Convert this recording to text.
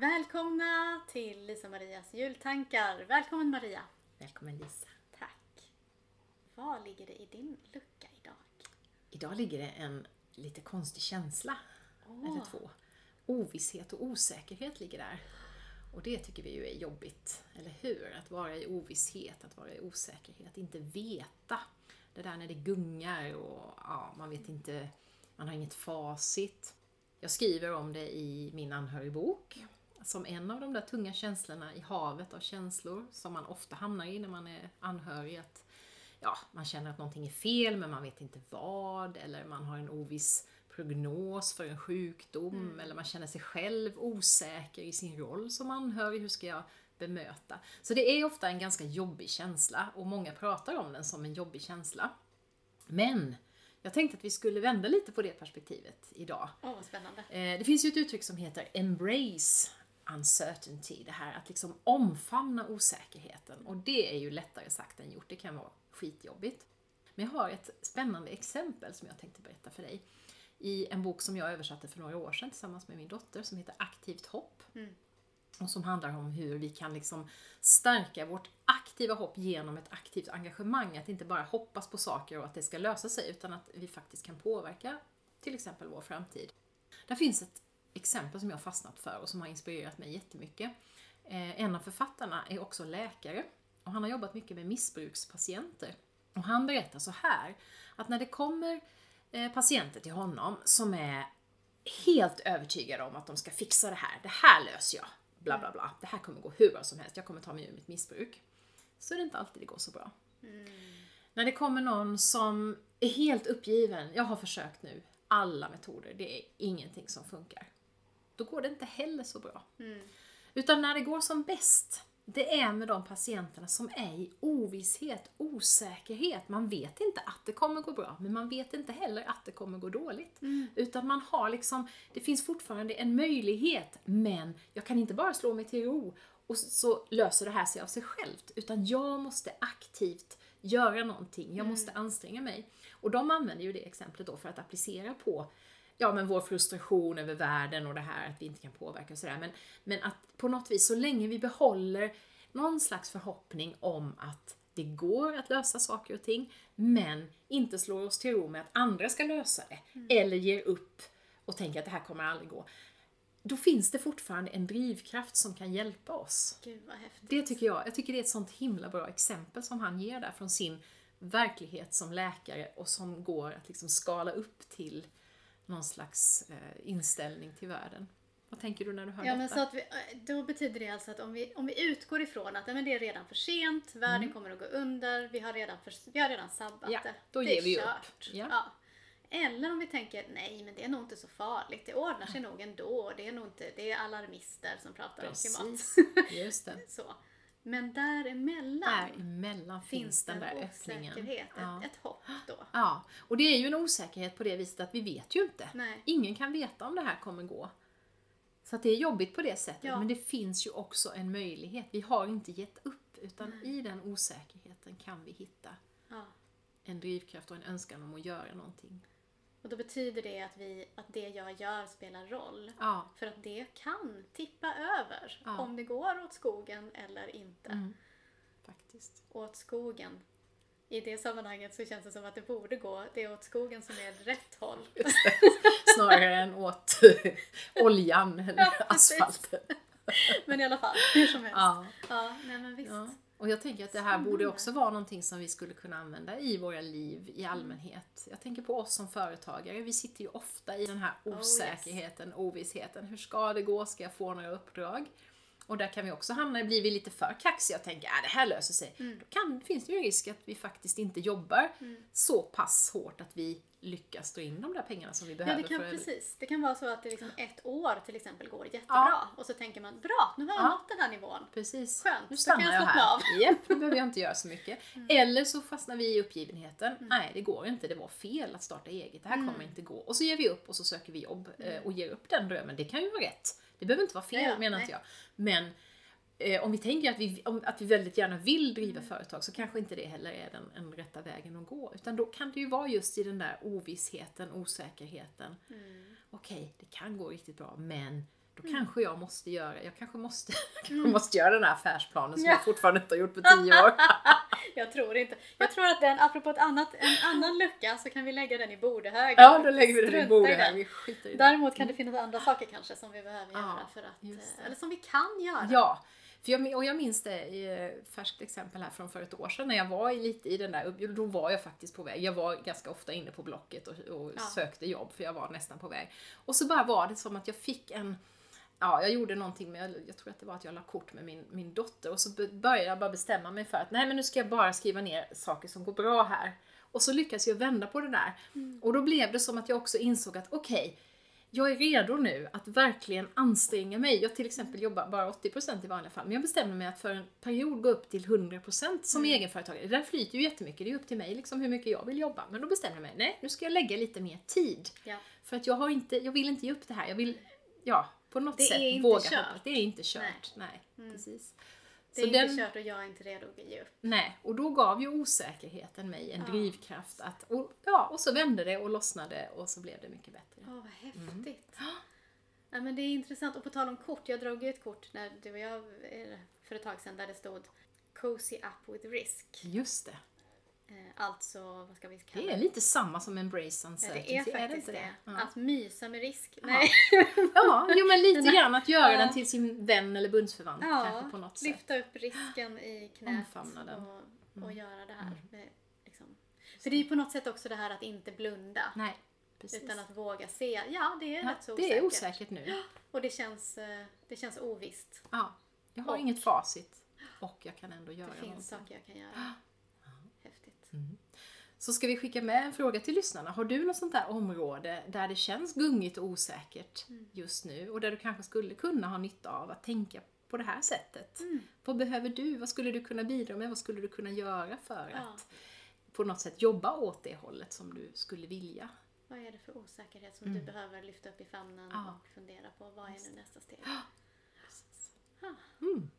Välkomna till Lisa-Marias jultankar. Välkommen Maria. Välkommen Lisa. Tack. Vad ligger det i din lucka idag? Idag ligger det en lite konstig känsla. Åh. Eller två. Ovisshet och osäkerhet ligger där. Och det tycker vi ju är jobbigt, eller hur? Att vara i ovisshet, att vara i osäkerhet, inte veta. Det där när det gungar och ja, man vet inte, man har inget facit. Jag skriver om det i min anhörigbok som en av de där tunga känslorna i havet av känslor som man ofta hamnar i när man är anhörig. Att, ja, man känner att någonting är fel men man vet inte vad eller man har en oviss prognos för en sjukdom eller man känner sig själv osäker i sin roll som anhörig. Hur ska jag bemöta? Så det är ofta en ganska jobbig känsla och många pratar om den som en jobbig känsla. Men jag tänkte att vi skulle vända lite på det perspektivet idag. Vad spännande. Eh, Det finns ju ett uttryck som heter embrace uncertainty, det här att liksom omfamna osäkerheten. Och det är ju lättare sagt än gjort, det kan vara skitjobbigt. Men jag har ett spännande exempel som jag tänkte berätta för dig. I en bok som jag översatte för några år sedan tillsammans med min dotter som heter Aktivt hopp. Och som handlar om hur vi kan liksom stärka vårt aktiva hopp genom ett aktivt engagemang. Att inte bara hoppas på saker och att det ska lösa sig utan att vi faktiskt kan påverka till exempel vår framtid. Där finns ett exempel som jag har fastnat för och som har inspirerat mig jättemycket. Eh, En av författarna är också läkare och han har jobbat mycket med missbrukspatienter. Och han berättar så här, att när det kommer eh, patienter till honom som är helt övertygade om att de ska fixa det här, det här löser jag, bla bla bla, det här kommer gå hur bra som helst, jag kommer ta mig ur mitt missbruk. Så är det inte alltid det går så bra. När det kommer någon som är helt uppgiven, jag har försökt nu alla metoder, det är ingenting som funkar. Då går det inte heller så bra. Utan när det går som bäst, det är med de patienterna som är i ovisshet, osäkerhet. Man vet inte att det kommer gå bra, men man vet inte heller att det kommer gå dåligt. Utan man har liksom, det finns fortfarande en möjlighet, men jag kan inte bara slå mig till ro och så löser det här sig av sig självt. Utan jag måste aktivt göra någonting, jag måste anstränga mig. Och de använder ju det exemplet då för att applicera på ja, men vår frustration över världen och det här att vi inte kan påverka och sådär. Men, men att på något vis, så länge vi behåller någon slags förhoppning om att det går att lösa saker och ting, men inte slår oss till ro med att andra ska lösa det, eller ger upp och tänker att det här kommer aldrig gå. Då finns det fortfarande en drivkraft som kan hjälpa oss. Gud vad häftigt. Det tycker jag. Jag tycker det är ett sånt himla bra exempel som han ger där från sin verklighet som läkare och som går att liksom skala upp till någon slags eh, inställning till världen. Vad tänker du när du hör Ja, detta? men så att vi, då betyder det alltså att om vi, om vi utgår ifrån att men det är redan för sent, världen kommer att gå under, vi har redan, för, vi har redan sabbat Mm. Ja, det. då det ger är vi upp. kört. Ja. Ja. Eller om vi tänker, nej men det är nog inte så farligt, det ordnar sig nog ändå, det är nog inte, det är alarmister som pratar om klimat. Precis, just det. så. Men däremellan Däremellan finns den där en öppningen. osäkerhet, Ja. ett, ett hopp då. Ja, och det är ju en osäkerhet på det viset att vi vet ju inte. Nej. Ingen kan veta om det här kommer gå. Så det är jobbigt på det sättet, Ja. men det finns ju också en möjlighet. Vi har inte gett upp, utan i den osäkerheten kan vi hitta Ja. en drivkraft och en önskan om att göra någonting. Och då betyder det att, vi, att det jag gör spelar roll. Ja, För att det kan tippa över Ja. om det går åt skogen eller inte. Mm. faktiskt. Åt skogen. I det sammanhanget så känns det som att det borde gå, det är åt skogen som är rätt håll. Snarare än åt oljan eller Ja, asfalten. Men i alla fall, hur som helst. Ja. Ja, nej men visst. Och jag tänker att det här borde också vara någonting som vi skulle kunna använda i våra liv i allmänhet. Jag tänker på oss som företagare. Vi sitter ju ofta i den här Oh, osäkerheten, ovissheten. Hur ska det gå? Ska jag få några uppdrag? Och där kan vi också hamna, blir vi lite för kaxiga och tänker att det här löser sig. Mm. Då kan, finns det ju en risk att vi faktiskt inte jobbar så pass hårt att vi lyckas dra in de där pengarna som vi Ja, behöver det kan, för precis. Det kan vara så att det liksom ett år till exempel går jättebra Ja. och så tänker man bra, nu har jag Ja. nått den här nivån. Precis. Skönt, nu stannar jag jag här. av. Mm. Japp, nu behöver jag inte göra så mycket. Eller så fastnar vi i uppgivenheten. Nej, det går inte. Det var fel att starta eget. Det här Mm. kommer inte gå. Och så ger vi upp och så söker vi jobb eh, och ger upp den drömmen. Det kan ju vara rätt. Det behöver inte vara fel, Ja, menar nej. inte jag. Men eh, om vi tänker att vi, om, att vi väldigt gärna vill driva Mm. företag så kanske inte det heller är den, den rätta vägen att gå. Utan då kan det ju vara just i den där ovissheten, osäkerheten. Mm. Okej, det kan gå riktigt bra, men då Mm. kanske jag måste göra, jag kanske måste, jag kanske måste göra den här affärsplanen som jag fortfarande inte har gjort på tio år. Jag tror inte. Jag tror att den, apropå ett annat, en annan lucka, så kan vi lägga den i bordehögen. Ja, då lägger vi den i den. Vi skiter i det. Däremot kan det finnas andra saker kanske som vi behöver Ja, göra för att, det. eller som vi kan göra. Ja, för jag, och jag minns det i ett färskt exempel här från för ett år sedan när jag var i- lite i den där, då var jag faktiskt på väg. Jag var ganska ofta inne på Blocket och, och Ja. sökte jobb för jag var nästan på väg. Och så bara var det som att jag fick en Ja, jag gjorde någonting med, jag tror att det var att jag la kort med min, min dotter och så började jag bara bestämma mig för att nej men nu ska jag bara skriva ner saker som går bra här. Och så lyckades jag vända på det där. Och då blev det som att jag också insåg att okej, jag är redo nu att verkligen anstränga mig. Jag till exempel jobbar bara 80% i vanliga fall, men jag bestämmer mig att för en period gå upp till 100% som egenföretagare. Det där flyter ju jättemycket, det är upp till mig liksom hur mycket jag vill jobba. Men då bestämmer jag mig, nej nu ska jag lägga lite mer tid. Ja. För att jag, har inte, jag vill inte ge upp det här. Jag vill, ja, på något Det är sätt inte våga kört. hoppas. Det är inte kört. Nej. Nej, precis. Det är Så inte den- kört och jag är inte redo att ge upp. Nej, och då gav ju osäkerheten mig en Ja. drivkraft att, och, ja, och så vände det och lossnade och så blev det mycket bättre. Åh, vad Mm. häftigt. Ja, men det är intressant. Och på tal om kort, jag drog ju ett kort när du och jag eh, för ett tag sedan där det stod Cozy up with risk. Just det. Eh, Alltså, vad ska vi kalla Det är lite samma som Embrace Ja, Uncertainty. det är faktiskt inte det. Ja. Att mysa med risk. Nej. ja, jo men lite grann att göra Ja. den till sin vän eller bundsförvant Ja, kanske på något sätt. lyfta upp risken i knät Omfamna den. Mm. och, och göra det här. Med, liksom. För det är ju på något sätt också det här att inte blunda. Nej, precis. Utan att våga se, ja det är ja, rätt så det är osäkert nu. Och det känns, eh, det känns ovisst. Ja, jag har Och- inget facit och jag kan ändå göra Det finns någonting. saker jag kan göra. Häftigt. Så ska vi skicka med en fråga till lyssnarna. Har du något sånt där område där det känns gungigt och osäkert just nu och där du kanske skulle kunna ha nytta av att tänka på det här sättet? Vad behöver du? Vad skulle du kunna bidra med? Vad skulle du kunna göra för Ja. att på något sätt jobba åt det hållet som du skulle vilja? Vad är det för osäkerhet som du behöver lyfta upp i famnen Mm. Ja. och fundera på? Vad är nu nästa steg? Mm. Bra.